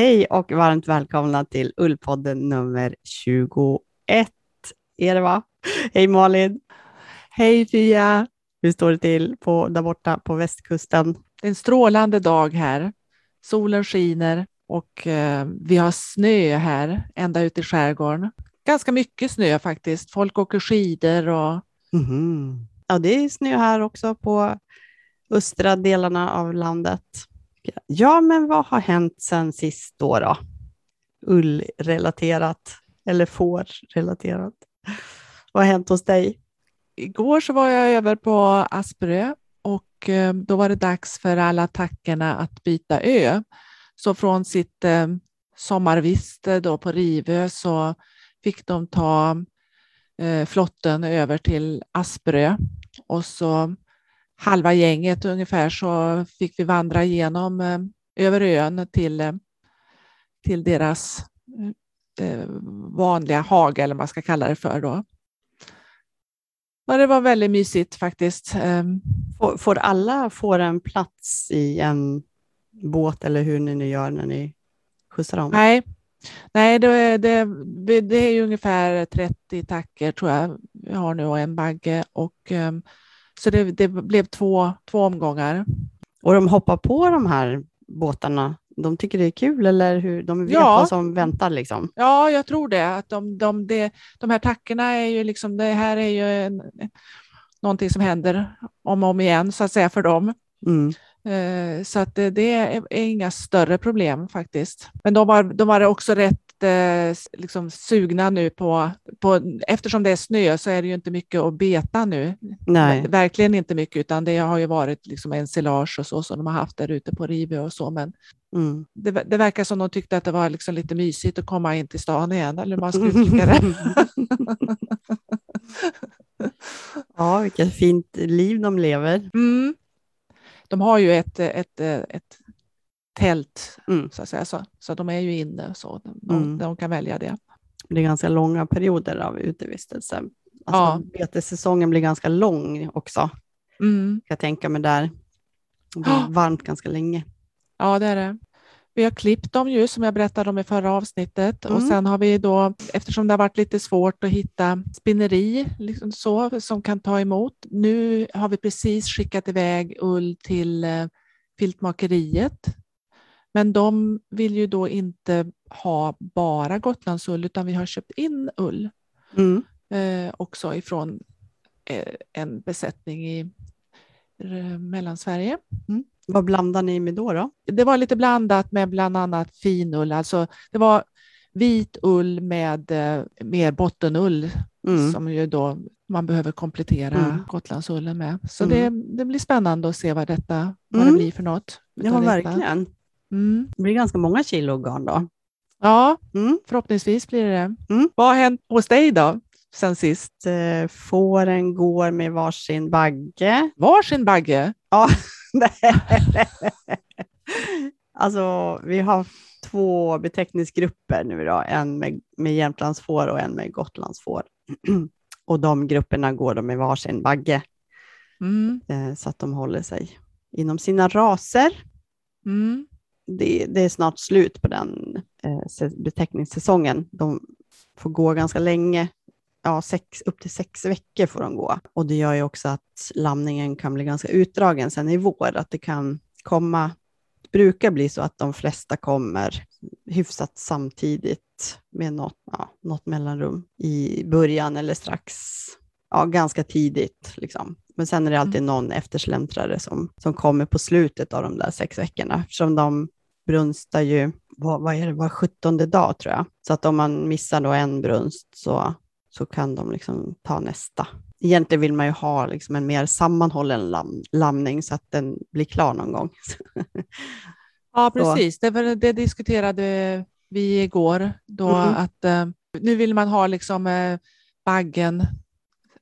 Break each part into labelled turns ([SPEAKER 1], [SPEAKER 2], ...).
[SPEAKER 1] Hej och varmt välkomna till Ullpodden nummer 21 är det va? Hej Malin!
[SPEAKER 2] Hej Fia!
[SPEAKER 1] Hur står det till på, där borta på västkusten?
[SPEAKER 2] Det är en strålande dag här. Solen skiner och eh, vi har snö här ända ut i skärgården. Ganska mycket snö faktiskt. Folk åker skidor och...
[SPEAKER 1] Mm. Ja, det är snö här också på östra delarna av landet. Ja, men vad har hänt sen sist då? då? Ullrelaterat eller fårrelaterat? Vad har hänt hos dig?
[SPEAKER 2] Igår så var jag över på Asperö och eh, då var det dags för alla attackerna att byta ö. Så från sitt eh, sommarviste då på Rivö så fick de ta eh, flotten över till Asperö och så halva gänget ungefär så fick vi vandra igenom eh, över ön till, eh, till deras eh, vanliga hage eller vad man ska kalla det för då. Ja, det var väldigt mysigt faktiskt. Ehm,
[SPEAKER 1] får, får alla få en plats i en båt eller hur ni nu gör när ni skjutsar dem?
[SPEAKER 2] Nej, Nej det, det, det är ungefär 30 tacker tror jag vi har nu och en bagge och ehm, så det, det, blev två, två omgångar.
[SPEAKER 1] Och de hoppar på de här båtarna? De tycker det är kul eller hur? De vet ja. vad som väntar liksom?
[SPEAKER 2] Ja, jag tror det. Att de, de, de, de här tackorna är ju liksom, det här är ju en, någonting som händer om och om igen så att säga för dem. Mm. Eh, så att det, det, är inga större problem faktiskt. Men de har, de har också rätt liksom sugna nu på, på, eftersom det är snö så är det ju inte mycket att beta nu.
[SPEAKER 1] Nej.
[SPEAKER 2] Verkligen inte mycket, utan det har ju varit liksom ensilage och så som de har haft där ute på Rivö och så, men mm. det, det, verkar som de tyckte att det var liksom lite mysigt att komma in till stan igen, eller hur man ska uttrycka det.
[SPEAKER 1] ja, vilket fint liv de lever.
[SPEAKER 2] Mm. De har ju ett, ett, ett tält, mm. så att säga. Så, så de är ju inne, så de, mm. de kan välja det.
[SPEAKER 1] Det är ganska långa perioder av utevistelse. Alltså, ja. Betesäsongen blir ganska lång också, mm. jag tänka mig där. Det blir oh. varmt ganska länge.
[SPEAKER 2] Ja, det är det. Vi har klippt dem ju som jag berättade om i förra avsnittet mm. och sen har vi då, eftersom det har varit lite svårt att hitta spinneri liksom så, som kan ta emot. Nu har vi precis skickat iväg ull till eh, filtmakeriet men de vill ju då inte ha bara Gotlandsull utan vi har köpt in ull mm. eh, också ifrån eh, en besättning i eh, Mellansverige. Mm.
[SPEAKER 1] Vad blandar ni med då, då?
[SPEAKER 2] Det var lite blandat med bland annat finull. Alltså, det var vit ull med eh, mer bottenull mm. som ju då man behöver komplettera mm. Gotlandsullen med. Så mm. det, det blir spännande att se vad detta vad det mm. blir för något.
[SPEAKER 1] Ja, verkligen. Mm. Det blir ganska många kilo garn då.
[SPEAKER 2] Ja, mm. förhoppningsvis blir det mm. Vad har hänt hos dig då? sen sist?
[SPEAKER 1] Eh, fåren går med varsin bagge.
[SPEAKER 2] Varsin bagge?
[SPEAKER 1] Ja. alltså, vi har två beteckningsgrupper nu då, en med, med Jämtlandsfår och en med Gotlandsfår. och de grupperna går de med varsin bagge, mm. eh, så att de håller sig inom sina raser. Mm det, det, är snart slut på den eh, beteckningssäsongen. De får gå ganska länge, ja, sex, upp till sex veckor får de gå. Och det gör ju också att lamningen kan bli ganska utdragen sen i vår, att det kan komma, det brukar bli så att de flesta kommer hyfsat samtidigt med något, ja, något mellanrum i början eller strax, ja, ganska tidigt. Liksom. Men sen är det alltid mm. någon eftersläntrare som, som kommer på slutet av de där sex veckorna, eftersom de brunstar ju, vad, vad är det, var 17 dag tror jag. Så att om man missar då en brunst så, så kan de liksom ta nästa. Egentligen vill man ju ha liksom en mer sammanhållen lam, lamning så att den blir klar någon gång.
[SPEAKER 2] ja, precis. Det, det, diskuterade vi igår, då mm. att eh, nu vill man ha liksom eh, baggen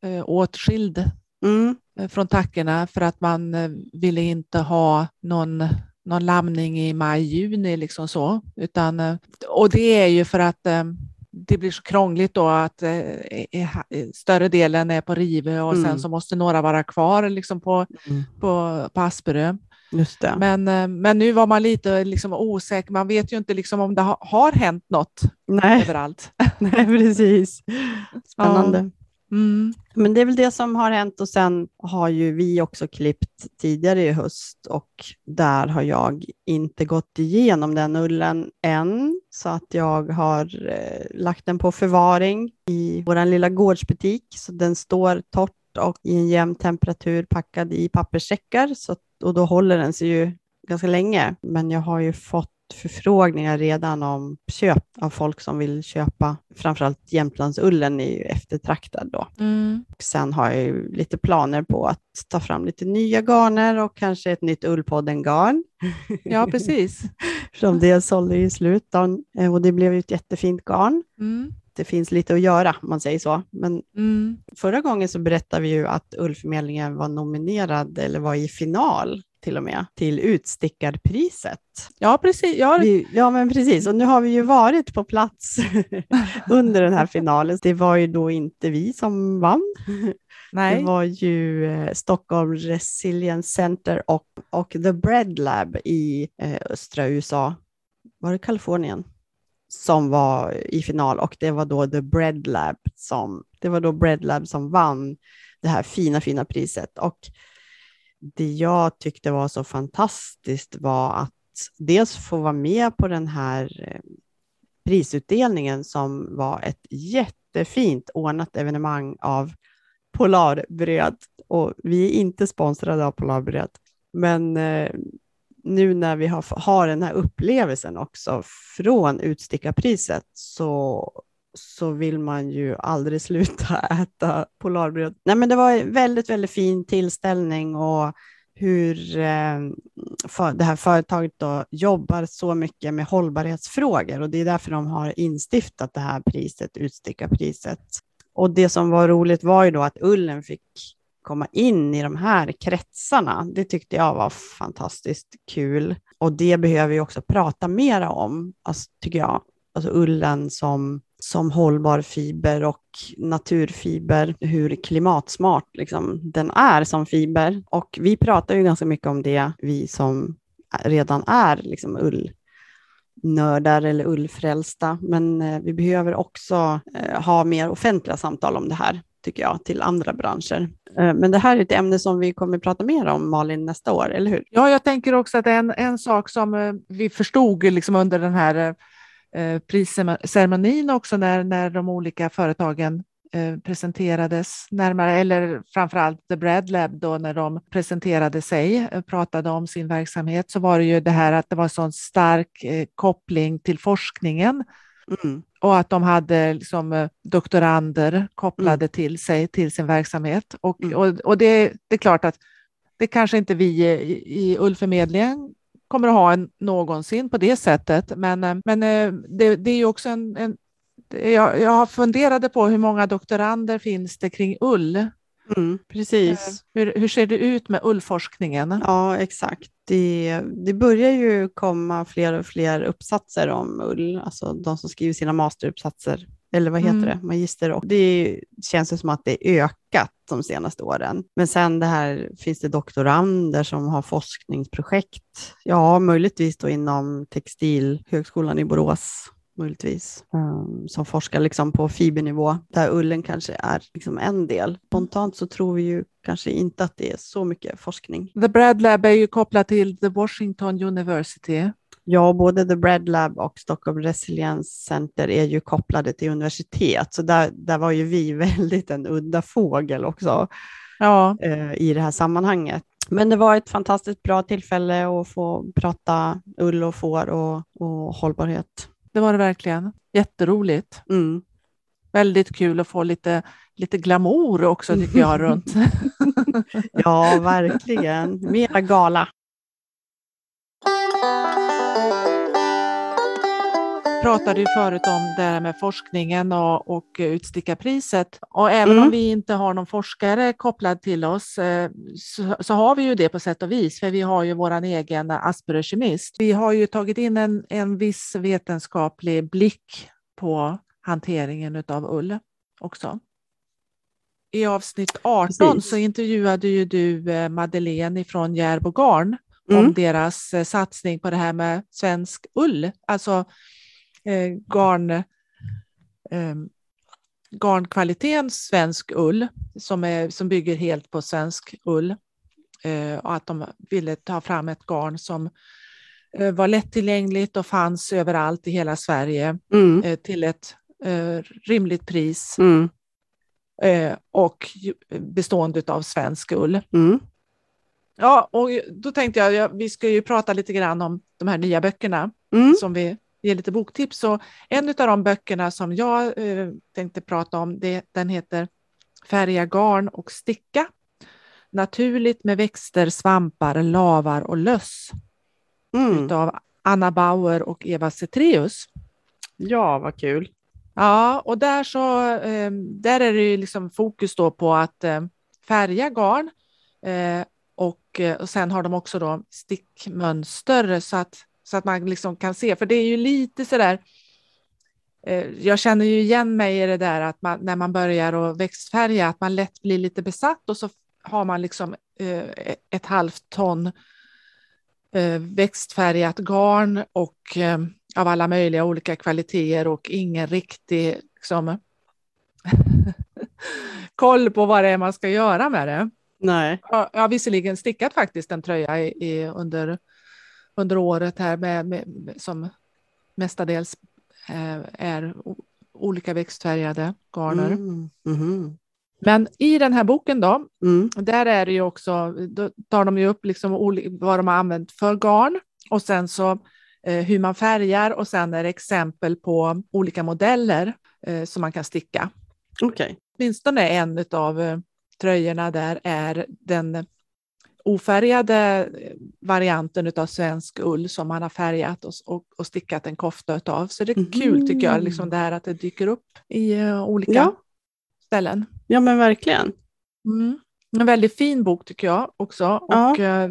[SPEAKER 2] eh, åtskild mm. Eh, från tackorna för att man eh, ville inte ha någon någon lamning i maj, juni liksom så, utan, eh, och det är ju för att eh, det blir så krångligt då att eh, större delen är på Rive och mm. sen så måste några vara kvar liksom på, mm. på, på Asperö. Men, men nu var man lite liksom osäker. Man vet ju inte liksom om det ha, har hänt något
[SPEAKER 1] Nej,
[SPEAKER 2] överallt.
[SPEAKER 1] nej, precis. Spännande.
[SPEAKER 2] Mm.
[SPEAKER 1] Men det är väl det som har hänt och sen har ju vi också klippt tidigare i höst och där har jag inte gått igenom den ullen än så att jag har eh, lagt den på förvaring i vår lilla gårdsbutik så den står torrt och i en jämn temperatur packad i papperssäckar så, och då håller den sig ju ganska länge. Men jag har ju fått förfrågningar redan om köp av folk som vill köpa. Framförallt Jämtlandsullen är ju eftertraktad då.
[SPEAKER 2] Mm.
[SPEAKER 1] Och sen har jag ju lite planer på att ta fram lite nya garner och kanske ett nytt Ullpodden-garn.
[SPEAKER 2] Ja, precis.
[SPEAKER 1] Som det sålde i slut. Eh, och det blev ju ett jättefint garn.
[SPEAKER 2] Mm.
[SPEAKER 1] Det finns lite att göra om man säger så. Men
[SPEAKER 2] Mm.
[SPEAKER 1] förra gången så berättade vi ju att Ullförmedlingen var nominerad eller var i final till och med till Utstickarpriset.
[SPEAKER 2] Ja, precis. Ja,
[SPEAKER 1] ja, men precis. Och nu har vi ju varit på plats under den här finalen. Det var ju då inte vi som vann. Det
[SPEAKER 2] nej.
[SPEAKER 1] var ju eh, Stockholm Resilience Center och, och The Bread Lab i eh, östra USA. Var det Kalifornien? Som var i final och det var då The Bread Lab som, det var då Bread Lab som vann det här fina, fina priset. Och det jag tyckte var så fantastiskt var att dels få vara med på den här eh, prisutdelningen som var ett jättefint ordnat evenemang av Polarbröd. Och vi är inte sponsrade av Polarbröd, men eh, nu när vi har, har den här upplevelsen också från Utstickarpriset så, så vill man ju aldrig sluta äta Polarbröd. Nej, men det var en väldigt, väldigt fin tillställning och hur eh, för, det här företaget då jobbar så mycket med hållbarhetsfrågor och det är därför de har instiftat det här priset, Utstickarpriset. Och det som var roligt var ju då att ullen fick komma in i de här kretsarna. Det tyckte jag var fantastiskt kul. Och det behöver vi också prata mer om, alltså, tycker jag. Alltså ullen som, som hållbar fiber och naturfiber, hur klimatsmart liksom, den är som fiber. Och vi pratar ju ganska mycket om det, vi som redan är liksom ull nördar eller ullfrälsta, men eh, vi behöver också eh, ha mer offentliga samtal om det här, tycker jag, till andra branscher. Eh, men det här är ett ämne som vi kommer att prata mer om, Malin, nästa år, eller hur?
[SPEAKER 2] Ja, jag tänker också att en, en sak som eh, vi förstod liksom under den här eh, eh, prisceremonin också när, när de olika företagen eh, presenterades närmare, eller framförallt The Bread Lab då när de presenterade sig, eh, pratade om sin verksamhet, så var det ju det här att det var sån stark eh, koppling till forskningen
[SPEAKER 1] Mm.
[SPEAKER 2] och att de hade liksom, doktorander kopplade till sig, till sin verksamhet. Och,
[SPEAKER 1] Mm.
[SPEAKER 2] och, och det, det är klart att det kanske inte vi i, i Ullförmedlingen kommer att ha en, någonsin på det sättet, men, eh, men eh, det, det är ju också en, en jag, jag har funderade på hur många doktorander finns det kring ull?
[SPEAKER 1] Mm, precis.
[SPEAKER 2] Hur, hur ser det ut med ullforskningen?
[SPEAKER 1] Ja, exakt. Det, det börjar ju komma fler och fler uppsatser om ull, alltså de som skriver sina masteruppsatser, eller vad heter
[SPEAKER 2] Mm.
[SPEAKER 1] det, magister. Och det känns ju som att det är ökat de senaste åren. Men sen det här, finns det doktorander som har forskningsprojekt? Ja, möjligtvis då inom Textilhögskolan i Borås möjligtvis, um, som forskar liksom på fibernivå, där ullen kanske är liksom en del. Spontant så tror vi ju kanske inte att det är så mycket forskning.
[SPEAKER 2] The Bread Lab är ju kopplat till The Washington University.
[SPEAKER 1] Ja, både The Bread Lab och Stockholm Resilience Center är ju kopplade till universitet, så där, där var ju vi väldigt en udda fågel också
[SPEAKER 2] Ja,
[SPEAKER 1] eh, i det här sammanhanget. Men det var ett fantastiskt bra tillfälle att få prata ull och får och, och hållbarhet.
[SPEAKER 2] det var det verkligen. Jätteroligt.
[SPEAKER 1] Mm.
[SPEAKER 2] Väldigt kul att få lite, lite glamour också tycker jag runt.
[SPEAKER 1] Ja, verkligen. Mera gala.
[SPEAKER 2] Pratade ju förut om det här med forskningen och, och utstickarpriset. Och även
[SPEAKER 1] Mm.
[SPEAKER 2] om vi inte har någon forskare kopplad till oss eh, så, så har vi ju det på sätt och vis, för vi har ju vår egen Asperger-kemist. Vi har ju tagit in en, en viss vetenskaplig blick på hanteringen av ull också. I avsnitt 18
[SPEAKER 1] Precis.
[SPEAKER 2] så intervjuade ju du eh, Madeleine från Järbo Garn om
[SPEAKER 1] Mm.
[SPEAKER 2] deras eh, satsning på det här med svensk ull, alltså eh, garn, eh, garnkvaliteten svensk ull som, är, som bygger helt på svensk ull eh, och att de ville ta fram ett garn som eh, var lättillgängligt och fanns överallt i hela Sverige
[SPEAKER 1] Mm.
[SPEAKER 2] eh, till ett eh, rimligt pris
[SPEAKER 1] Mm.
[SPEAKER 2] och bestående av svensk ull.
[SPEAKER 1] Mm.
[SPEAKER 2] Ja, och då tänkte jag, ja, vi ska ju prata lite grann om de här nya böckerna
[SPEAKER 1] Mm.
[SPEAKER 2] som vi ger lite boktips. Så en av de böckerna som jag eh, tänkte prata om, det, den heter Färga garn och sticka. Naturligt med växter, svampar, lavar och löss
[SPEAKER 1] Mm.
[SPEAKER 2] utav Anna Bauer och Eva Cetreus.
[SPEAKER 1] Ja, vad kul.
[SPEAKER 2] Ja, och där, så, eh, där är det ju liksom fokus då på att eh, färga garn eh, och, eh, och sen har de också då stickmönster så att, så att man liksom kan se, för det är ju lite sådär eh, jag känner ju igen mig i det där att man, när man börjar att växtfärga, att man lätt blir lite besatt och så har man liksom eh, ett halvt ton eh, växtfärgat garn och eh, av alla möjliga olika kvaliteter och ingen riktig liksom, koll på vad det är man ska göra med det.
[SPEAKER 1] Nej.
[SPEAKER 2] Ja, Jag har visserligen stickat faktiskt en tröja i, i, under, under året här med, med, som mestadels eh, är olika växtfärgade garner.
[SPEAKER 1] Mm. Mhm.
[SPEAKER 2] Men i den här boken då,
[SPEAKER 1] Mm.
[SPEAKER 2] där är det ju också, då tar de ju upp liksom vad de har använt för garn och sen så eh, hur man färgar och sen är det exempel på olika modeller eh, som man kan sticka.
[SPEAKER 1] Okej.
[SPEAKER 2] Åtminstone en av eh, tröjorna där är den ofärgade eh, varianten av svensk ull som man har färgat och, och, och stickat en kofta av. Så det är kul tycker jag, liksom det här att det dyker upp i eh, olika
[SPEAKER 1] Ja.
[SPEAKER 2] ställen.
[SPEAKER 1] Ja, men verkligen.
[SPEAKER 2] Mm. En väldigt fin bok tycker jag också.
[SPEAKER 1] Ja.
[SPEAKER 2] Och, eh,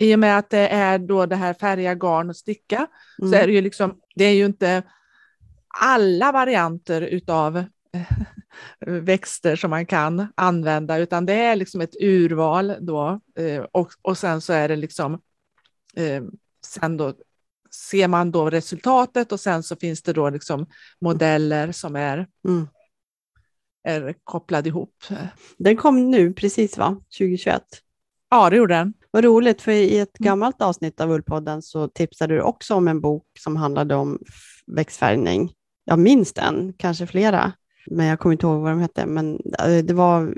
[SPEAKER 2] I och med att det är då det här färga garn och sticka
[SPEAKER 1] Mm.
[SPEAKER 2] så är det ju liksom, det är ju inte alla varianter utav växter som man kan använda, utan det är liksom ett urval då. eh, Och, och sen så är det liksom, eh, sen då ser man då resultatet och sen så finns det då liksom modeller som är,
[SPEAKER 1] Mm.
[SPEAKER 2] är kopplade ihop.
[SPEAKER 1] Den kom nu precis, va? 2021.
[SPEAKER 2] Ja, det gjorde den.
[SPEAKER 1] Vad roligt, för i ett
[SPEAKER 2] Mm.
[SPEAKER 1] gammalt avsnitt av Ullpodden så tipsade du också om en bok som handlade om växtfärgning. Jag minns den, kanske flera, men jag kommer inte ihåg vad de hette. Men eh, det var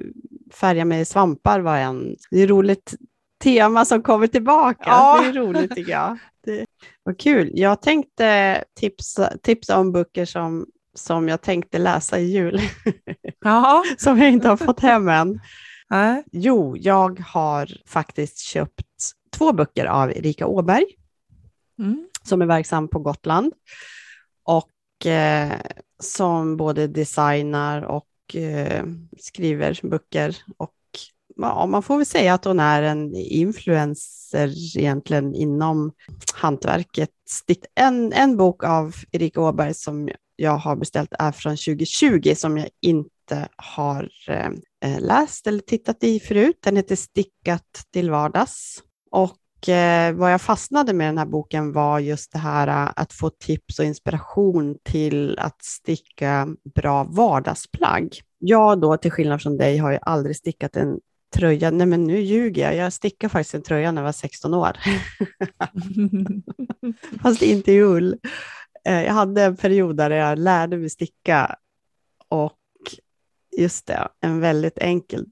[SPEAKER 1] färga med svampar var en. Det är roligt tema som kommer tillbaka.
[SPEAKER 2] Ja.
[SPEAKER 1] Det är roligt tycker jag. Det var kul. Jag tänkte tipsa, tipsa om böcker som, som jag tänkte läsa i jul,
[SPEAKER 2] Jaha.
[SPEAKER 1] som jag inte har fått hem än.
[SPEAKER 2] Nej.
[SPEAKER 1] Jo, jag har faktiskt köpt två böcker av Erika Åberg
[SPEAKER 2] Mm.
[SPEAKER 1] som är verksam på Gotland och eh, som både designar och eh, skriver böcker. Och ja, man får väl säga att hon är en influencer egentligen inom hantverket. En, en bok av Erika Åberg som jag har beställt är från 2020 som jag inte har eh, eh, läst eller tittat i förut. Den heter Stickat till vardags. Och eh, vad jag fastnade med den här boken var just det här eh, att få tips och inspiration till att sticka bra vardagsplagg. Jag då, till skillnad från dig, har ju aldrig stickat en tröja. Nej, men nu ljuger jag. Jag stickade faktiskt en tröja när jag var 16 år, fast inte i ull. Eh, Jag hade en period där jag lärde mig sticka och just det, en väldigt enkel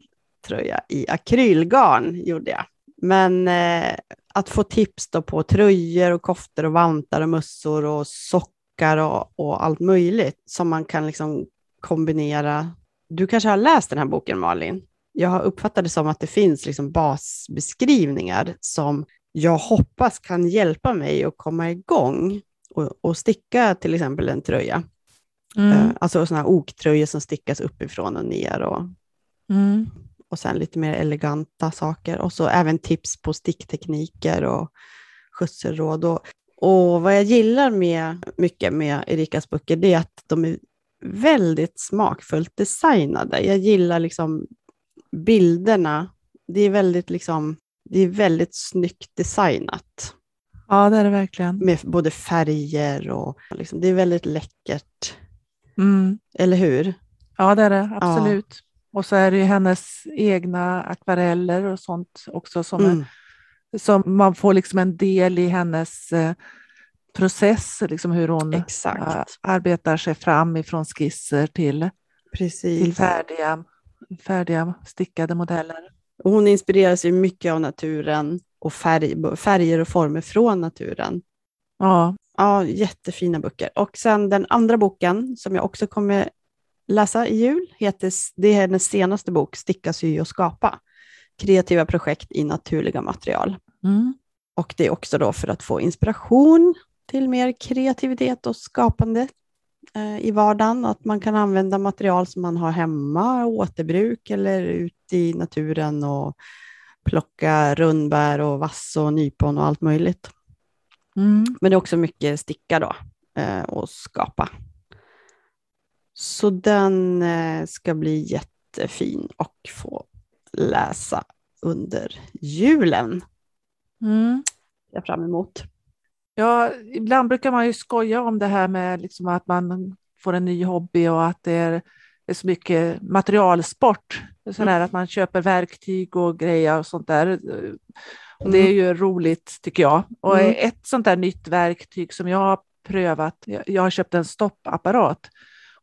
[SPEAKER 1] tröja i akrylgarn gjorde jag. Men eh, att få tips då på tröjor och koftor och vantar och mössor och sockar och, och allt möjligt som man kan liksom kombinera. Du kanske har läst den här boken Malin? Jag har uppfattat det som att det finns liksom basbeskrivningar som jag hoppas kan hjälpa mig att komma igång och, och sticka till exempel en tröja.
[SPEAKER 2] Mm.
[SPEAKER 1] Eh, Alltså sådana här oktröjor som stickas uppifrån och ner och,
[SPEAKER 2] Mm.
[SPEAKER 1] Och sen lite mer eleganta saker. Och så även tips på sticktekniker och skötselråd. Och, och vad jag gillar med, mycket med Erikas böcker, det är att de är väldigt smakfullt designade. Jag gillar liksom bilderna. Det är väldigt liksom det är väldigt snyggt designat
[SPEAKER 2] Ja, det är det verkligen.
[SPEAKER 1] med både färger och liksom, det är väldigt läckert.
[SPEAKER 2] Mm.
[SPEAKER 1] Eller hur?
[SPEAKER 2] Ja, det är det absolut. Och så är det ju hennes egna akvareller och sånt också som,
[SPEAKER 1] Mm.
[SPEAKER 2] är, som man får liksom en del i hennes eh, process, liksom hur hon
[SPEAKER 1] Exakt,
[SPEAKER 2] eh, arbetar sig fram ifrån skisser till, till färdiga, färdiga stickade modeller.
[SPEAKER 1] Och Hon inspireras ju mycket av naturen och färg, färger och former från naturen.
[SPEAKER 2] Ja,
[SPEAKER 1] Ja, jättefina böcker. Och sen den andra boken som jag också kommer läsa i jul, heter, det är hennes senaste bok, Sticka, sy och skapa. Kreativa projekt i naturliga material.
[SPEAKER 2] mm.
[SPEAKER 1] Och det är också då för att få inspiration till mer kreativitet och skapande eh, i vardagen. Att man kan använda material som man har hemma, återbruk eller ute i naturen och plocka rundbär och vass och nypon och allt möjligt.
[SPEAKER 2] Mm.
[SPEAKER 1] Men det är också mycket sticka då eh, och skapa. Så den eh, ska bli jättefin och få läsa under julen.
[SPEAKER 2] Mm.
[SPEAKER 1] Jag fram emot.
[SPEAKER 2] Ja, ibland brukar man ju skoja om det här med liksom att man får en ny hobby och att det är, det är så mycket materialsport. Sådär att man köper verktyg och grejer och sånt där. Och det är ju roligt tycker jag. Och
[SPEAKER 1] Mm.
[SPEAKER 2] ett sånt där nytt verktyg som jag har prövat, jag har köpt en stoppapparat.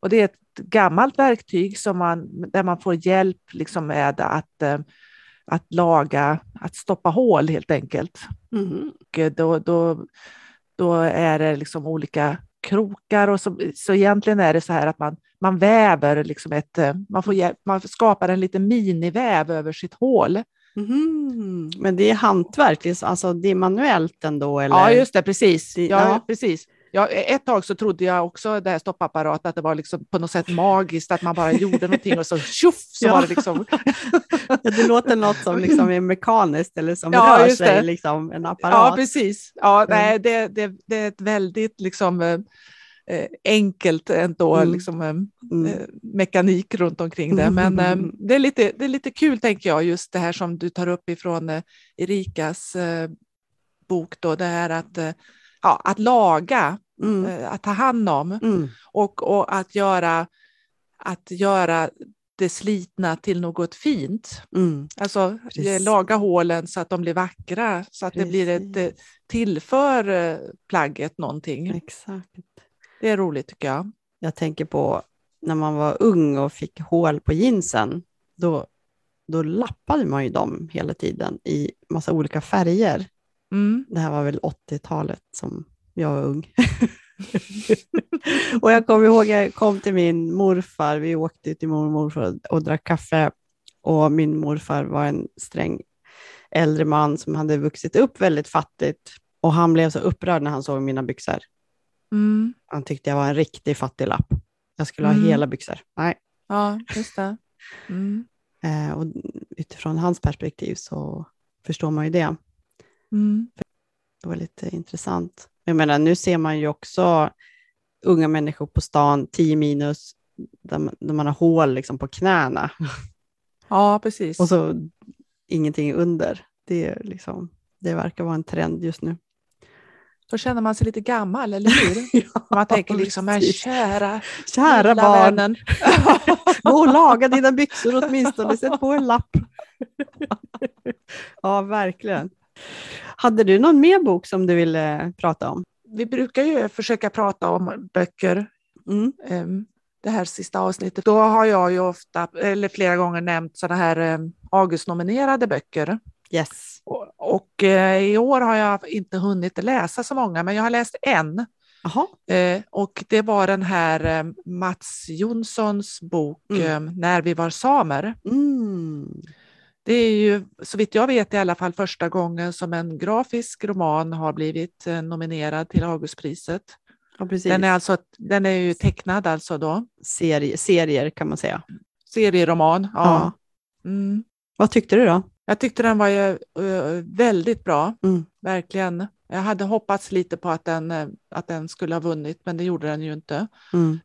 [SPEAKER 2] Och det är ett gammalt verktyg som man, där man får hjälp liksom med att, eh, att laga, att stoppa hål helt enkelt.
[SPEAKER 1] Mhm.
[SPEAKER 2] Och då, då, då är det liksom olika krokar och så, så egentligen är det så här att man, man väver liksom ett, eh, man, får, hjälp- man skapar en liten miniväv över sitt hål.
[SPEAKER 1] Mhm. Men det är hantverk, alltså det är manuellt ändå? Eller?
[SPEAKER 2] Ja, just det, precis. Ja,
[SPEAKER 1] ja.
[SPEAKER 2] precis. Ja, ett tag så trodde jag också det här stoppapparatet att det var liksom på något sätt magiskt, att man bara gjorde någonting och så tjoff så
[SPEAKER 1] Ja.
[SPEAKER 2] var det liksom.
[SPEAKER 1] Ja, det låter något som liksom är mekaniskt eller som
[SPEAKER 2] Ja,
[SPEAKER 1] rör sig,
[SPEAKER 2] det.
[SPEAKER 1] liksom, en
[SPEAKER 2] Ja,
[SPEAKER 1] apparat.
[SPEAKER 2] precis. Ja,
[SPEAKER 1] Mm.
[SPEAKER 2] nej, det, det, det är ett väldigt liksom, eh, eh, enkelt ändå,
[SPEAKER 1] Mm.
[SPEAKER 2] liksom, eh,
[SPEAKER 1] Mm.
[SPEAKER 2] eh, mekanik runt omkring det. Men eh, det, är lite, det är lite kul, tänker jag, just det här som du tar upp ifrån eh, Erikas bok, då, det här att, ja, att laga,
[SPEAKER 1] Mm.
[SPEAKER 2] eh, att ta hand om
[SPEAKER 1] Mm.
[SPEAKER 2] och, och att, göra, att göra det slitna till något fint.
[SPEAKER 1] Mm.
[SPEAKER 2] Alltså eh,
[SPEAKER 1] Precis.
[SPEAKER 2] laga hålen så att de blir vackra, så att det blir ett, eh,
[SPEAKER 1] Precis.
[SPEAKER 2] tillför plagget någonting.
[SPEAKER 1] Exakt.
[SPEAKER 2] Det är roligt tycker jag.
[SPEAKER 1] Jag tänker på när man var ung och fick hål på jeansen, då, då lappade man ju dem hela tiden i massa olika färger.
[SPEAKER 2] Mm.
[SPEAKER 1] Det här var väl 80-talet som jag var ung. och jag kommer ihåg, jag kom till min morfar, vi åkte till mormor och morfar och drack kaffe och min morfar var en sträng äldre man som hade vuxit upp väldigt fattigt och han blev så upprörd när han såg mina byxor.
[SPEAKER 2] Mm.
[SPEAKER 1] Han tyckte jag var en riktig fattiglapp. Jag skulle
[SPEAKER 2] Mm.
[SPEAKER 1] ha hela byxor. Nej.
[SPEAKER 2] Ja, just det. Mm.
[SPEAKER 1] Eh, och utifrån hans perspektiv så förstår man ju det.
[SPEAKER 2] Mm.
[SPEAKER 1] Det var lite intressant. Jag menar, nu ser man ju också unga människor på stan, 10 minus, där man, där man har hål liksom på knäna
[SPEAKER 2] Ja, precis.
[SPEAKER 1] och så ingenting under. Det, är liksom, det verkar vara en trend just nu.
[SPEAKER 2] Då känner man sig lite gammal, eller hur? Man tänker liksom, men kära,
[SPEAKER 1] Kära barn,
[SPEAKER 2] vännen.
[SPEAKER 1] gå och laga dina byxor åtminstone, sätt på en lapp. ja, verkligen. Hade du någon mer bok som du ville prata om?
[SPEAKER 2] Vi brukar ju försöka prata om böcker
[SPEAKER 1] Mm.
[SPEAKER 2] em, det här sista avsnittet. Då har jag ju ofta, eller flera gånger nämnt sådana här em, August-nominerade böcker.
[SPEAKER 1] Yes.
[SPEAKER 2] Och, och eh, i år har jag inte hunnit läsa så många, men jag har läst en. Eh, och det var den här eh, Mats Jonssons bok
[SPEAKER 1] Mm.
[SPEAKER 2] eh, När vi var samer.
[SPEAKER 1] Mm.
[SPEAKER 2] Det är ju så vitt jag vet i alla fall första gången som en grafisk roman har blivit eh, nominerad till Augustpriset.
[SPEAKER 1] Ja.
[SPEAKER 2] Den är, alltså, den är ju tecknad alltså då,
[SPEAKER 1] Serie, serier kan man säga.
[SPEAKER 2] serieroman. Ja.
[SPEAKER 1] Ja.
[SPEAKER 2] Mm.
[SPEAKER 1] Vad tyckte du då?
[SPEAKER 2] Jag tyckte den var ju, eh, väldigt bra,
[SPEAKER 1] Mm.
[SPEAKER 2] verkligen. Jag hade hoppats lite på att den, eh, att den skulle ha vunnit, men det gjorde den ju inte.
[SPEAKER 1] Mm.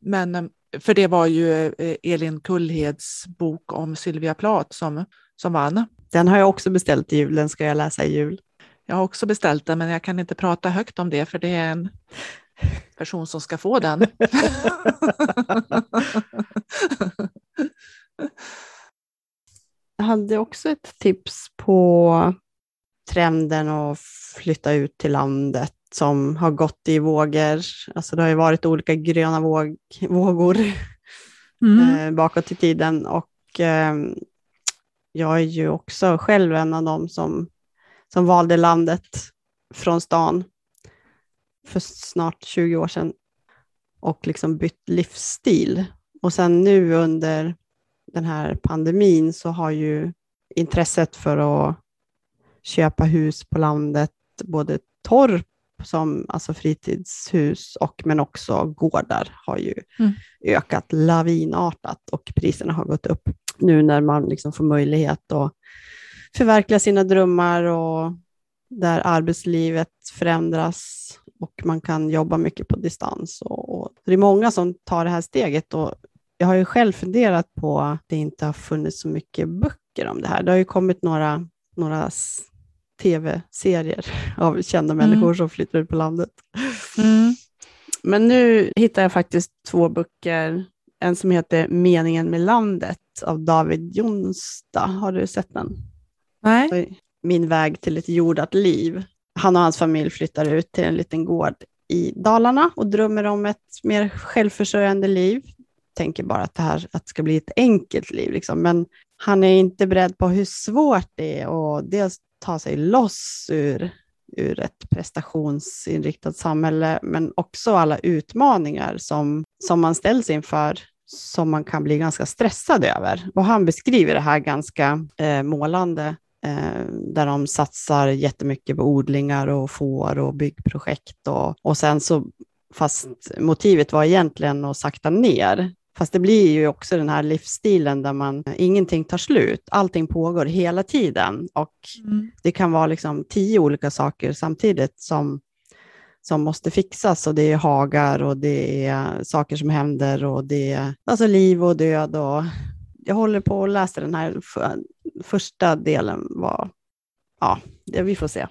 [SPEAKER 2] Men för det var ju Elin Kullheds bok om Sylvia Plath som, som vann.
[SPEAKER 1] Den har jag också beställt i jul, den ska jag läsa i jul.
[SPEAKER 2] Jag har också beställt den, men jag kan inte prata högt om det, för det är en person som ska få den.
[SPEAKER 1] Jag hade också ett tips på trenden att flytta ut till landet som har gått i vågor. Alltså det har ju varit olika gröna våg, vågor mm. eh, bakåt i tiden och eh, jag är ju också själv en av dem som, som valde landet från stan för snart 20 år sedan och liksom bytt livsstil. Och sen nu under den här pandemin så har ju intresset för att köpa hus på landet, både torp som alltså fritidshus och men också gårdar har ju mm. ökat lavinartat och priserna har gått upp nu när man liksom får möjlighet att förverkliga sina drömmar och där arbetslivet förändras och man kan jobba mycket på distans. Och, och det är många som tar det här steget och jag har ju själv funderat på att det inte har funnits så mycket böcker om det här. Det har ju kommit några, några tv-serier av kända mm. människor som flyttar ut på landet. Mm. Men nu hittar jag faktiskt två böcker. En som heter Meningen med landet av David Jonsta. Har du sett den?
[SPEAKER 2] Nej.
[SPEAKER 1] Min väg till ett jordat liv. Han och hans familj flyttar ut till en liten gård i Dalarna och drömmer om ett mer självförsörjande liv. Tänker bara att det här att det ska bli ett enkelt liv, liksom. men han är inte beredd på hur svårt det är och dels ta sig loss ur, ur ett prestationsinriktat samhälle, men också alla utmaningar som, som man ställs inför som man kan bli ganska stressad över. Och han beskriver det här ganska eh, målande, eh, där de satsar jättemycket på odlingar och får och byggprojekt. Och, och sen så, fast motivet var egentligen att sakta ner Fast det blir ju också den här livsstilen där man, ingenting tar slut. Allting pågår hela tiden och mm. det kan vara liksom tio olika saker samtidigt som, som måste fixas och det är hagar och det är saker som händer och det är alltså liv och död. Och jag håller på att läsa den här första delen. Var, ja, det, vi får se.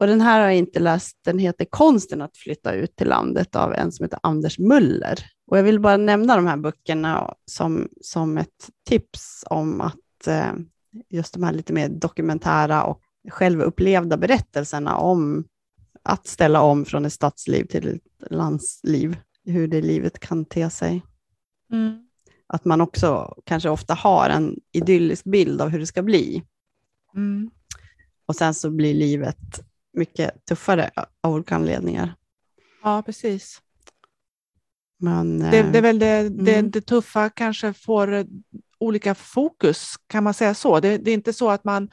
[SPEAKER 1] Och den här har jag inte läst. Den heter Konsten att flytta ut till landet av en som heter Anders Muller. Och jag vill bara nämna de här böckerna som, som ett tips om att eh, just de här lite mer dokumentära och självupplevda berättelserna om att ställa om från ett stadsliv till ett landsliv, hur det livet kan te sig. Mm. Att man också kanske ofta har en idyllisk bild av hur det ska bli. Mm. Och sen så blir livet mycket tuffare av olika anledningar.
[SPEAKER 2] Ja, precis. Men, det, det är väl det, det, mm. det, tuffa kanske får olika fokus, kan man säga så? Det, det, är inte så att man,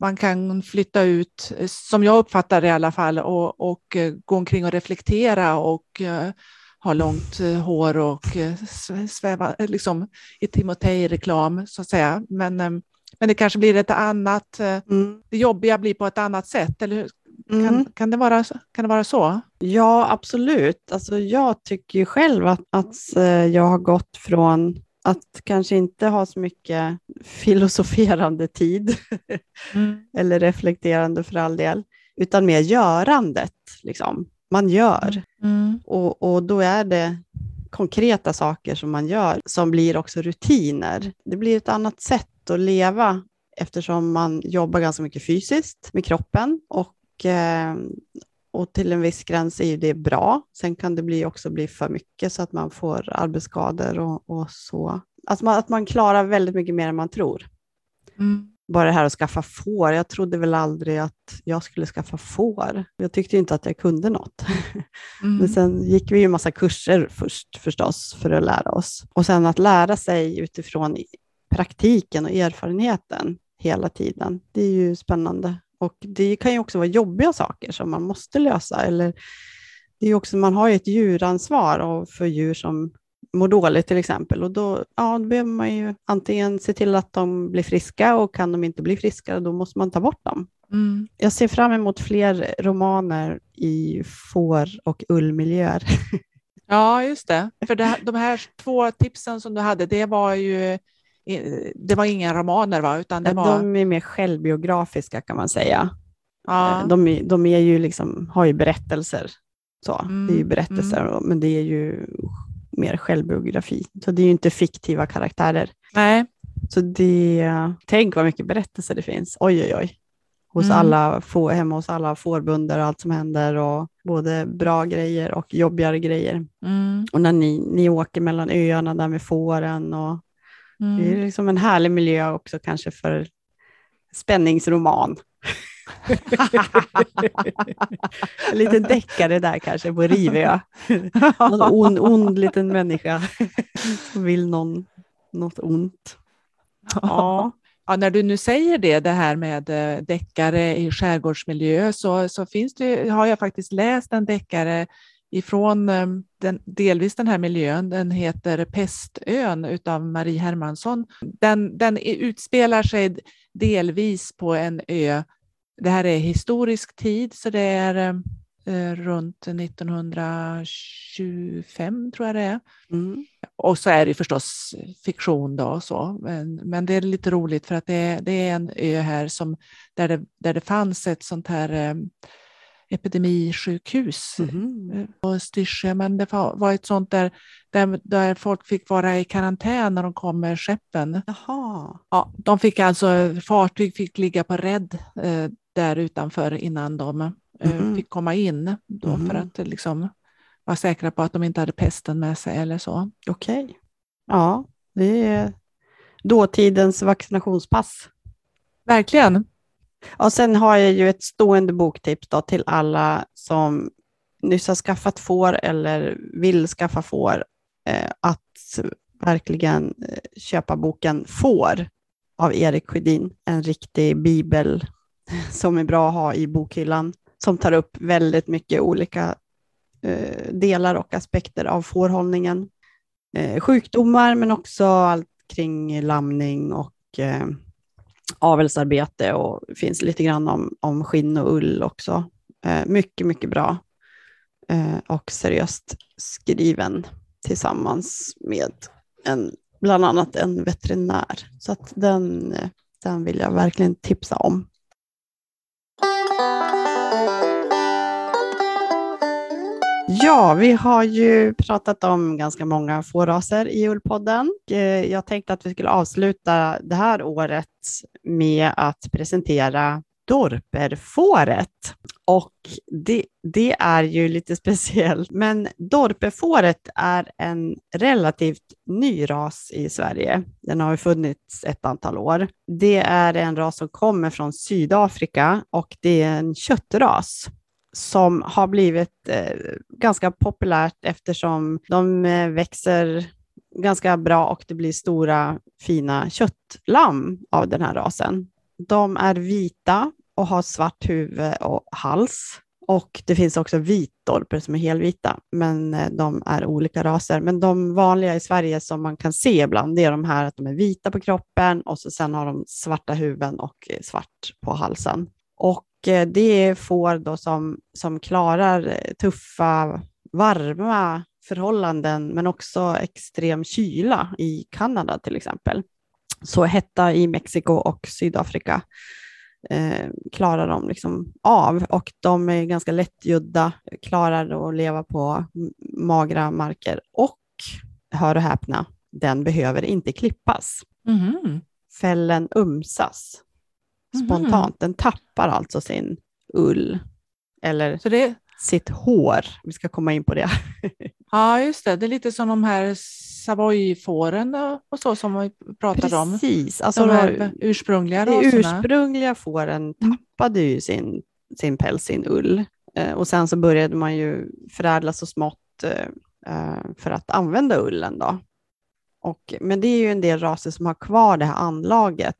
[SPEAKER 2] man kan flytta ut, som jag uppfattar det i alla fall, och, och eh, gå omkring och reflektera och uh, ha långt hår och sväva liksom, i Timotej-reklam, så att säga. Men, men det kanske blir ett annat, mm. det jobbiga blir på ett annat sätt, eller hur? Mm. Kan, kan, det vara, kan det vara så?
[SPEAKER 1] Ja, absolut. Alltså, jag tycker ju själv att, att eh, jag har gått från att kanske inte ha så mycket filosoferande tid, mm. eller reflekterande för all del, utan mer görandet. Liksom. Man gör. Mm. Och, och då är det konkreta saker som man gör som blir också rutiner. Det blir ett annat sätt att leva eftersom man jobbar ganska mycket fysiskt med kroppen och Eh, och till en viss gräns är det bra. Sen kan det bli också bli för mycket så att man får arbetsskador och, och så. Att man, att man klarar väldigt mycket mer än man tror. Mm. Bara det här att skaffa får. Jag trodde väl aldrig att jag skulle skaffa får. Jag tyckte inte att jag kunde något. Mm. Men sen gick vi ju massa kurser först förstås för att lära oss. Och sen att lära sig utifrån praktiken och erfarenheten hela tiden. Det är ju spännande. Och det kan ju också vara jobbiga saker som man måste lösa. Eller det är också, man har ju ett djuransvar för djur som mår dåligt till exempel. Och då, ja, då behöver man ju antingen se till att de blir friska och kan de inte bli friska, då måste man ta bort dem. Mm. Jag ser fram emot fler romaner i får och ullmiljöer.
[SPEAKER 2] Ja, just det. För det, de här två tipsen som du hade, det var ju det var inga romaner va? Utan det var...
[SPEAKER 1] De är mer självbiografiska kan man säga.
[SPEAKER 2] Ja.
[SPEAKER 1] Eh, De, är, de är ju liksom, har ju berättelser. Så.
[SPEAKER 2] Mm,
[SPEAKER 1] Det är ju berättelser, men det är ju mer självbiografi. Så det är ju inte fiktiva karaktärer.
[SPEAKER 2] Nej.
[SPEAKER 1] Så det, tänk vad mycket berättelser det finns. Oj, oj, oj. Hos
[SPEAKER 2] Mm.
[SPEAKER 1] alla, få, hemma hos alla fårbönder och allt som händer och både bra grejer och jobbigare grejer.
[SPEAKER 2] Mm.
[SPEAKER 1] Och när ni, ni åker mellan öarna där med fåren och det är
[SPEAKER 2] Mm.
[SPEAKER 1] liksom en härlig miljö också kanske för spänningsroman. en liten deckare där kanske på Rivö. Någon ond, ond liten människa som vill någon, något ont. Ja.
[SPEAKER 2] Ja, när du nu säger det, det här med eh, deckare i skärgårdsmiljö, så, så finns det, har jag faktiskt läst en deckare ifrån eh, den, delvis den här miljön. Den heter Pestön utav Marie Hermansson. Den, den utspelar sig delvis på en ö. Det här är historisk tid, så det är eh, runt 1925 tror jag det är.
[SPEAKER 1] Mm.
[SPEAKER 2] Och så är det förstås fiktion då så. Men, men det är lite roligt för att det är, det är en ö här som, där, det, där det fanns ett sånt här eh, epidemisjukhus
[SPEAKER 1] Mhm.
[SPEAKER 2] på Styrsö. Men det var ett sånt där, där, där folk fick vara i karantän när de kom med skeppen.
[SPEAKER 1] Jaha.
[SPEAKER 2] Ja, de fick alltså, fartyg fick ligga på rädd eh, där utanför innan de eh,
[SPEAKER 1] Mhm.
[SPEAKER 2] fick komma in. Då för
[SPEAKER 1] Mhm.
[SPEAKER 2] att liksom vara säkra på att de inte hade pesten med sig eller så.
[SPEAKER 1] Okej. Ja, det är dåtidens vaccinationspass.
[SPEAKER 2] Verkligen.
[SPEAKER 1] Och sen har jag ju ett stående boktips då till alla som nyss har skaffat får eller vill skaffa får, eh, att verkligen eh, köpa boken Får av Erik Sjödin. En riktig bibel som är bra att ha i bokhyllan, som tar upp väldigt mycket olika eh, delar och aspekter av fårhållningen. Eh, sjukdomar, men också allt kring lamning och eh, avelsarbete och finns lite grann om, om skinn och ull också. Eh, mycket, mycket bra eh, och seriöst skriven tillsammans med en, bland annat en veterinär. Så att den, eh, den vill jag verkligen tipsa om. Ja, vi har ju pratat om ganska många fåraser i Ullpodden. Eh, jag tänkte att vi skulle avsluta det här året med att presentera Dorperfåret. Och det, det är ju lite speciellt, men Dorperfåret är en relativt ny ras i Sverige. Den har ju funnits ett antal år. Det är en ras som kommer från Sydafrika och det är en köttras som har blivit eh, ganska populärt eftersom de eh, växer ganska bra och det blir stora fina köttlamm av den här rasen. De är vita och har svart huvud och hals. Och det finns också vitdorper som är helvita, men eh, de är olika raser. Men de vanliga i Sverige som man kan se ibland, det är de här att de är vita på kroppen och så sen har de svarta huvuden och eh, svart på halsen. Och det är får då som, som klarar eh, tuffa, varma förhållanden, men också extrem kyla i Kanada till exempel. Så hetta i Mexiko och Sydafrika eh, klarar de liksom av och de är ganska lättgödda, klarar att leva på magra marker och, hör och häpna, den behöver inte klippas.
[SPEAKER 2] Mhm.
[SPEAKER 1] Fällen umsas. Spontant. Den tappar alltså sin ull eller
[SPEAKER 2] Så det,
[SPEAKER 1] sitt hår. Vi ska komma in på det.
[SPEAKER 2] ja, just det. Det är lite som de här Savoyfåren och- så som vi pratade om.
[SPEAKER 1] Precis. Alltså,
[SPEAKER 2] De här ursprungliga
[SPEAKER 1] de
[SPEAKER 2] raserna.
[SPEAKER 1] ursprungliga fåren tappade ju sin, sin päls, sin ull. Eh, och sen så började man ju förädla så smått eh, eh, för att använda ullen. Då. Och, men det är ju en del raser som har kvar det här anlaget.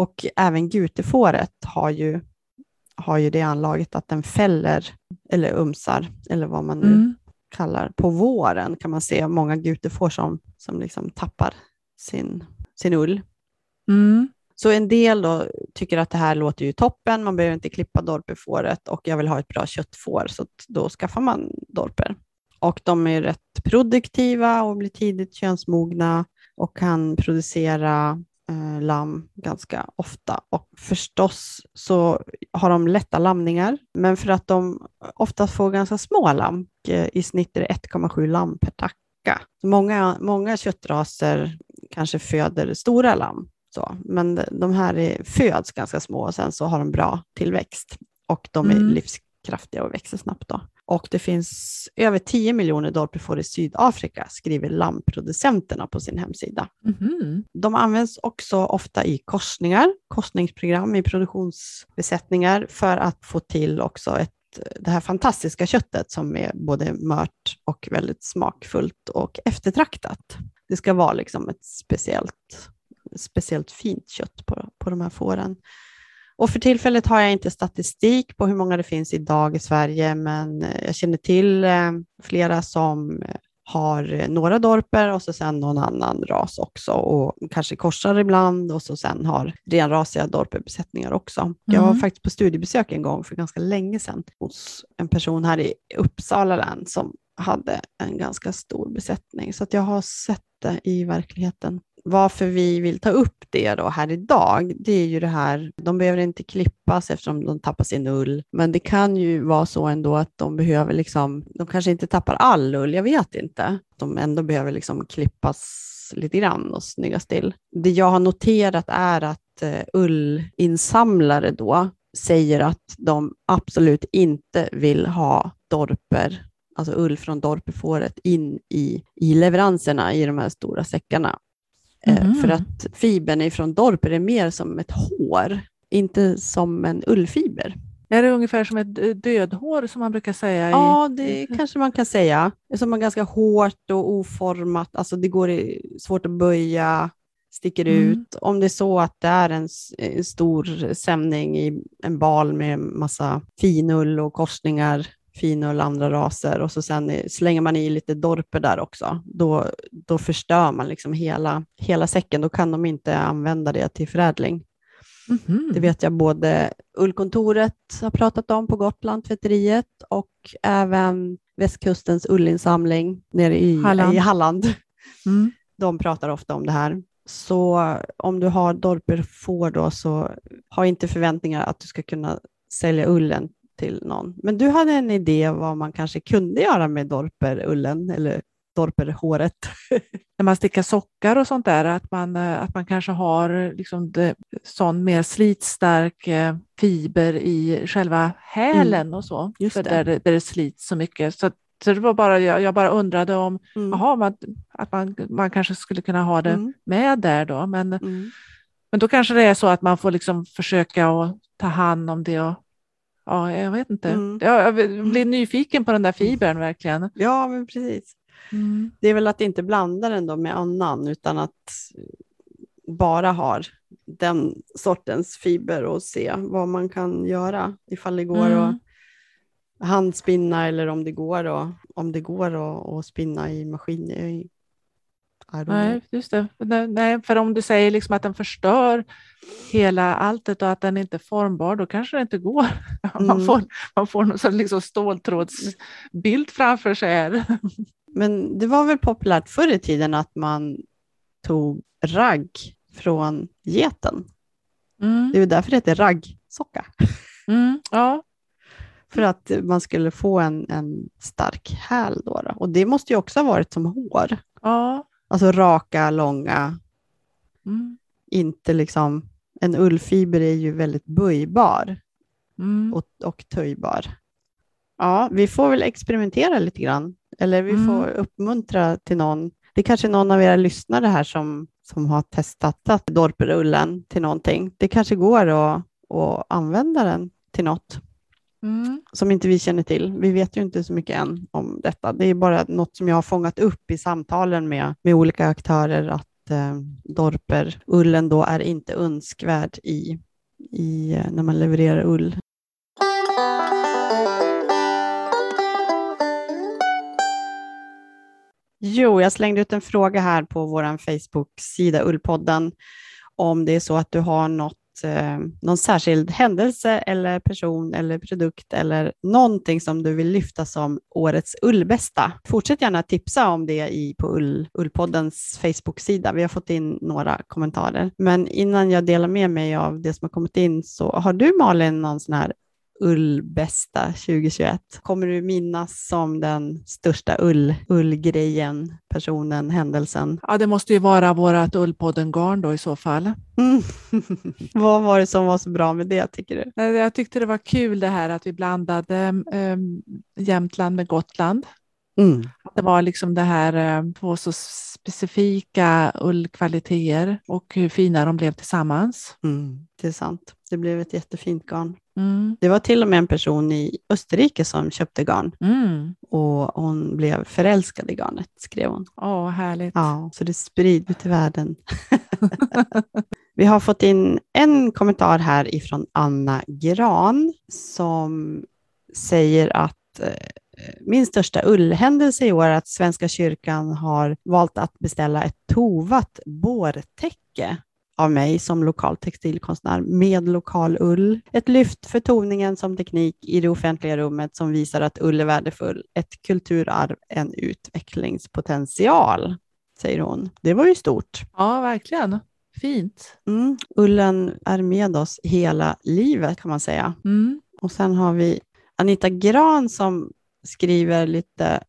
[SPEAKER 1] Och även gutefåret har ju, har ju det anlaget att den fäller eller umsar, eller vad man nu
[SPEAKER 2] Mm.
[SPEAKER 1] kallar på våren kan man se många gutefår som, som liksom tappar sin, sin ull.
[SPEAKER 2] Mm.
[SPEAKER 1] Så en del då tycker att det här låter ju toppen, man behöver inte klippa dorperfåret och jag vill ha ett bra köttfår, så då skaffar man dorper. Och de är rätt produktiva och blir tidigt könsmogna och kan producera eh, lamm ganska ofta. Och förstås så har de lätta lamningar, men för att de ofta får ganska små lamm, eh, i snitt är det 1,7 lamm per tacka. Så många, många köttraser kanske föder stora lamm, så. men de här är, föds ganska små och sen så har de bra tillväxt och de är
[SPEAKER 2] Mm.
[SPEAKER 1] livskraftiga och växer snabbt. Då. Och det finns över 10 miljoner dorpefår i Sydafrika, skriver lammproducenterna på sin hemsida.
[SPEAKER 2] Mhm.
[SPEAKER 1] De används också ofta i korsningar, korsningsprogram i produktionsbesättningar för att få till också ett, det här fantastiska köttet som är både mört och väldigt smakfullt och eftertraktat. Det ska vara liksom ett speciellt, speciellt fint kött på, på de här fåren. Och för tillfället har jag inte statistik på hur många det finns idag i Sverige, men eh, jag känner till eh, flera som eh, har några dorper och så sen någon annan ras också och kanske korsar ibland och så sen har renrasiga dorperbesättningar också. Jag var
[SPEAKER 2] Mm.
[SPEAKER 1] faktiskt på studiebesök en gång för ganska länge sedan hos en person här i Uppsala län som hade en ganska stor besättning, så att jag har sett det i verkligheten. Varför vi vill ta upp det då här idag, det är ju det här, de behöver inte klippas eftersom de tappar sin ull, men det kan ju vara så ändå att de behöver liksom, de kanske inte tappar all ull, jag vet inte. De ändå behöver liksom klippas lite grann och snyggas till. Det jag har noterat är att eh, ullinsamlare då säger att de absolut inte vill ha dorper, alltså ull från dorpefåret in i, i leveranserna i de här stora säckarna. Eh,
[SPEAKER 2] Mhm.
[SPEAKER 1] För att fibern ifrån dorper är mer som ett hår, inte som en ullfiber.
[SPEAKER 2] Är det ungefär som ett eh, dödhår som man brukar säga?
[SPEAKER 1] Ja, det kanske man kan säga. Som är ganska hårt och oformat, alltså det går i, svårt att böja, sticker
[SPEAKER 2] Mm.
[SPEAKER 1] ut. Om det är så att det är en, en stor sämning i en bal med massa finull och korsningar, finull, andra raser och så sen slänger man i lite dorper där också, då, då förstör man liksom hela, hela säcken. Då kan de inte använda det till förädling.
[SPEAKER 2] Mhm.
[SPEAKER 1] Det vet jag både Ullkontoret har pratat om på Gotland, tvätteriet, och även västkustens ullinsamling nere i
[SPEAKER 2] Halland.
[SPEAKER 1] i Halland.
[SPEAKER 2] Mm.
[SPEAKER 1] De pratar ofta om det här. Så om du har dorperfår då så ha inte förväntningar att du ska kunna sälja ullen till någon. Men du hade en idé vad man kanske kunde göra med dorperullen eller dorperhåret.
[SPEAKER 2] När man stickar sockar och sånt där, att man, eh, att man kanske har liksom det, sån mer slitstark eh, fiber i själva hälen och så,
[SPEAKER 1] Mm. just
[SPEAKER 2] för
[SPEAKER 1] det.
[SPEAKER 2] Där, där det slits så mycket. Så, så det var bara, jag, jag bara undrade om
[SPEAKER 1] Mm.
[SPEAKER 2] Jaha, man, att man, man kanske skulle kunna ha det
[SPEAKER 1] Mm.
[SPEAKER 2] med där då. Men,
[SPEAKER 1] Mm.
[SPEAKER 2] men då kanske det är så att man får liksom försöka att ta hand om det. Och, ja, jag vet inte.
[SPEAKER 1] Mm.
[SPEAKER 2] Jag, blir nyfiken på den där fibern verkligen.
[SPEAKER 1] Ja, men precis.
[SPEAKER 2] Mm.
[SPEAKER 1] Det är väl att inte blanda den då med annan, utan att bara ha den sortens fiber och se vad man kan göra, ifall det går
[SPEAKER 2] Mm.
[SPEAKER 1] att handspinna eller om det går, och, om det går att, att spinna i maskin. I, I don't know.
[SPEAKER 2] Nej, just det. Nej, för om du säger liksom att den förstör hela alltet och att den inte är formbar, då kanske det inte går. Man
[SPEAKER 1] Mm.
[SPEAKER 2] får, man får någon sån liksom ståltrådsbild framför sig. Här.
[SPEAKER 1] Men det var väl populärt förr i tiden att man tog ragg från geten.
[SPEAKER 2] Mm.
[SPEAKER 1] Det är ju därför det heter raggsocka.
[SPEAKER 2] Mm. Ja,
[SPEAKER 1] För att man skulle få en, en stark häl då, då. Och det måste ju också ha varit som hår.
[SPEAKER 2] ja.
[SPEAKER 1] Alltså raka, långa,
[SPEAKER 2] Mm.
[SPEAKER 1] inte liksom... En ullfiber är ju väldigt böjbar
[SPEAKER 2] Mm.
[SPEAKER 1] och, och töjbar. Ja, vi får väl experimentera lite grann. Eller vi
[SPEAKER 2] Mm.
[SPEAKER 1] får uppmuntra till någon. Det är kanske någon av era lyssnare här som, som har testat att dorperullen till någonting. Det kanske går att, att använda den till något
[SPEAKER 2] Mm.
[SPEAKER 1] som inte vi känner till. Vi vet ju inte så mycket än om detta. Det är bara något som jag har fångat upp i samtalen med, med olika aktörer att eh, dorperullen då är inte önskvärd i, i, eh, när man levererar ull. Jo, jag slängde ut en fråga här på vår Facebook-sida Ullpodden om det är så att du har något eh, någon särskild händelse eller person eller produkt eller någonting som du vill lyfta som årets ullbästa. Fortsätt gärna tipsa om det i, på Ull, Ullpoddens Facebook-sida. Vi har fått in några kommentarer. Men innan jag delar med mig av det som har kommit in så har du Malin någon sån här ullbästa 2021? Kommer du minnas som den största ull, ullgrejen, personen, händelsen?
[SPEAKER 2] Ja, det måste ju vara vårt Ullpodden-garn då i så fall.
[SPEAKER 1] Mm. Vad var det som var så bra med det tycker du?
[SPEAKER 2] Jag tyckte det var kul det här att vi blandade um, Jämtland med Gotland. Mm. Det var liksom det här på så specifika ullkvaliteter och hur fina de blev tillsammans.
[SPEAKER 1] Mm, det är sant. Det blev ett jättefint garn. Mm. Det var till och med en person i Österrike som köpte garn mm. och hon blev förälskad i garnet, skrev hon.
[SPEAKER 2] Åh, härligt.
[SPEAKER 1] Ja, så det sprids ut i världen. Vi har fått in en kommentar här ifrån Anna Gran som säger att eh, min största ullhändelse i år är att Svenska kyrkan har valt att beställa ett tovat bårtäcke av mig som lokal textilkonstnär med lokal ull. Ett lyft för toningen som teknik i det offentliga rummet som visar att ull är värdefull. Ett kulturarv, en utvecklingspotential, säger hon. Det var ju stort.
[SPEAKER 2] Ja, verkligen. Fint.
[SPEAKER 1] Mm. Ullen är med oss hela livet kan man säga. Mm. Och sen har vi Anita Gran som skriver lite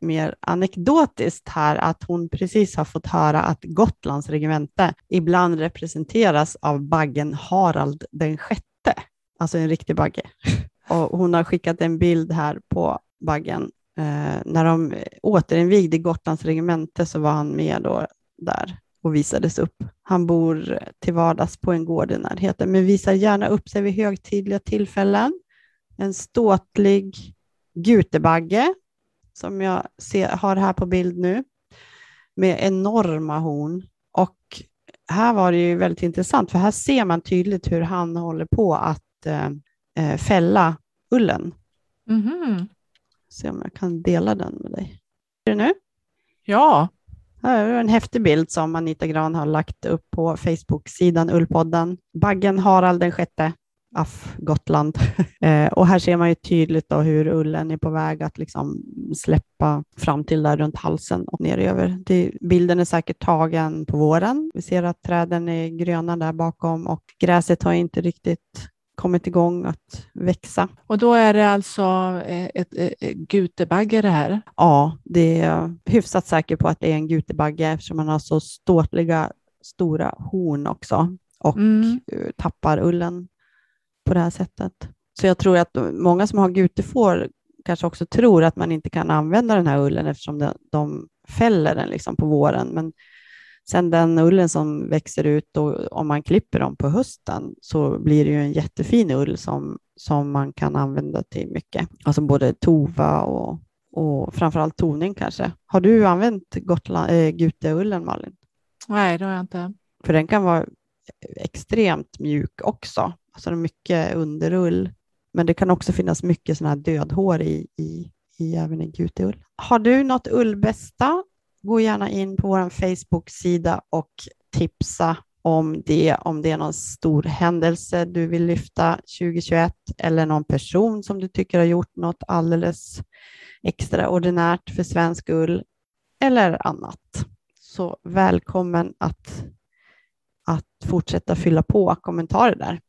[SPEAKER 1] mer anekdotiskt här att hon precis har fått höra att Gotlands regemente ibland representeras av baggen Harald den sjätte, alltså en riktig bagge. Och hon har skickat en bild här på baggen. Eh, när de återinvigde Gotlands regemente så var han med då där och visades upp. Han bor till vardags på en gård i närheten, men visar gärna upp sig vid högtidliga tillfällen. En ståtlig gutebagge som jag ser, har här på bild nu med enorma horn. Och här var det ju väldigt intressant, för här ser man tydligt hur han håller på att eh, eh fälla ullen. Mm -hmm. Se om jag kan dela den med dig. Ser du nu?
[SPEAKER 2] Ja.
[SPEAKER 1] Här är en häftig bild som Anita Gran har lagt upp på Facebook-sidan Ullpodden. Baggen Harald den sjätte Aff, Gotland. eh, och här ser man ju tydligt då hur ullen är på väg att liksom släppa fram till där runt halsen och ner över. Det, bilden är säkert tagen på våren. Vi ser att träden är gröna där bakom och gräset har inte riktigt kommit igång att växa.
[SPEAKER 2] Och då är det alltså eh, ett, ett, ett gutebagge det här?
[SPEAKER 1] Ja, det är hyfsat säker på att det är en gutebagge eftersom man har så ståtliga stora horn också och mm. tappar ullen på det här sättet. Så jag tror att många som har gutefår kanske också tror att man inte kan använda den här ullen eftersom de, de fäller den liksom på våren. Men sen den ullen som växer ut och om man klipper dem på hösten så blir det ju en jättefin ull som, som man kan använda till mycket. Alltså både tova och, och framförallt toning kanske. Har du använt Gotland, äh, guteullen Malin?
[SPEAKER 2] Nej, det har jag inte.
[SPEAKER 1] För den kan vara extremt mjuk också alltså mycket underull. Men det kan också finnas mycket sådana här dödhår i, i, i även i guteull. Har du något ullbästa? Gå gärna in på vår Facebook-sida och tipsa om det, om det är någon stor händelse du vill lyfta 2021 eller någon person som du tycker har gjort något alldeles extraordinärt för svensk ull eller annat. Så välkommen att, att fortsätta fylla på kommentarer där.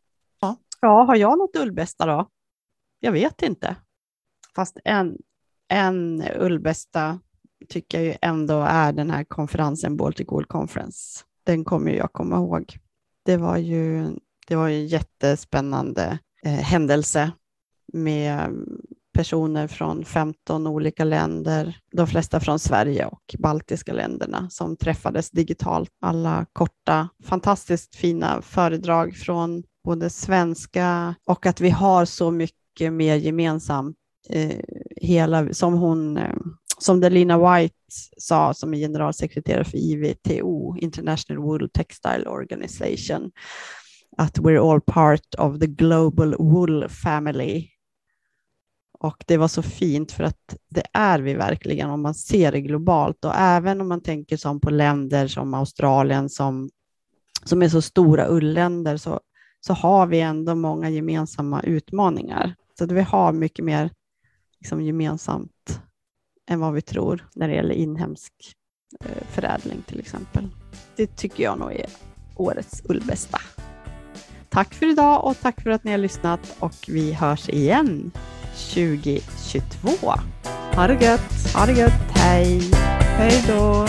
[SPEAKER 1] Ja, har jag något ullbästa då? Jag vet inte. Fast en, en ullbästa tycker jag ju ändå är den här konferensen, Baltic Wool Conference. Den kommer jag komma ihåg. Det var ju, det var ju en jättespännande eh, händelse med personer från 15 olika länder, de flesta från Sverige och baltiska länderna som träffades digitalt. Alla korta, fantastiskt fina föredrag från både svenska och att vi har så mycket mer gemensamt. Eh, hela, som hon, eh, som Delina White sa, som är generalsekreterare för IWTO, International Wool Textile Organization, att we're all part of the global wool family. Och det var så fint för att det är vi verkligen om man ser det globalt och även om man tänker som på länder som Australien som, som är så stora ulländer så så har vi ändå många gemensamma utmaningar. Så vi har mycket mer liksom, gemensamt än vad vi tror när det gäller inhemsk eh, förädling till exempel. Det tycker jag nog är årets ullbästa. Tack för idag och tack för att ni har lyssnat och vi hörs igen 2022.
[SPEAKER 2] Ha det gött!
[SPEAKER 1] Ha det gött, hej!
[SPEAKER 2] Hej då!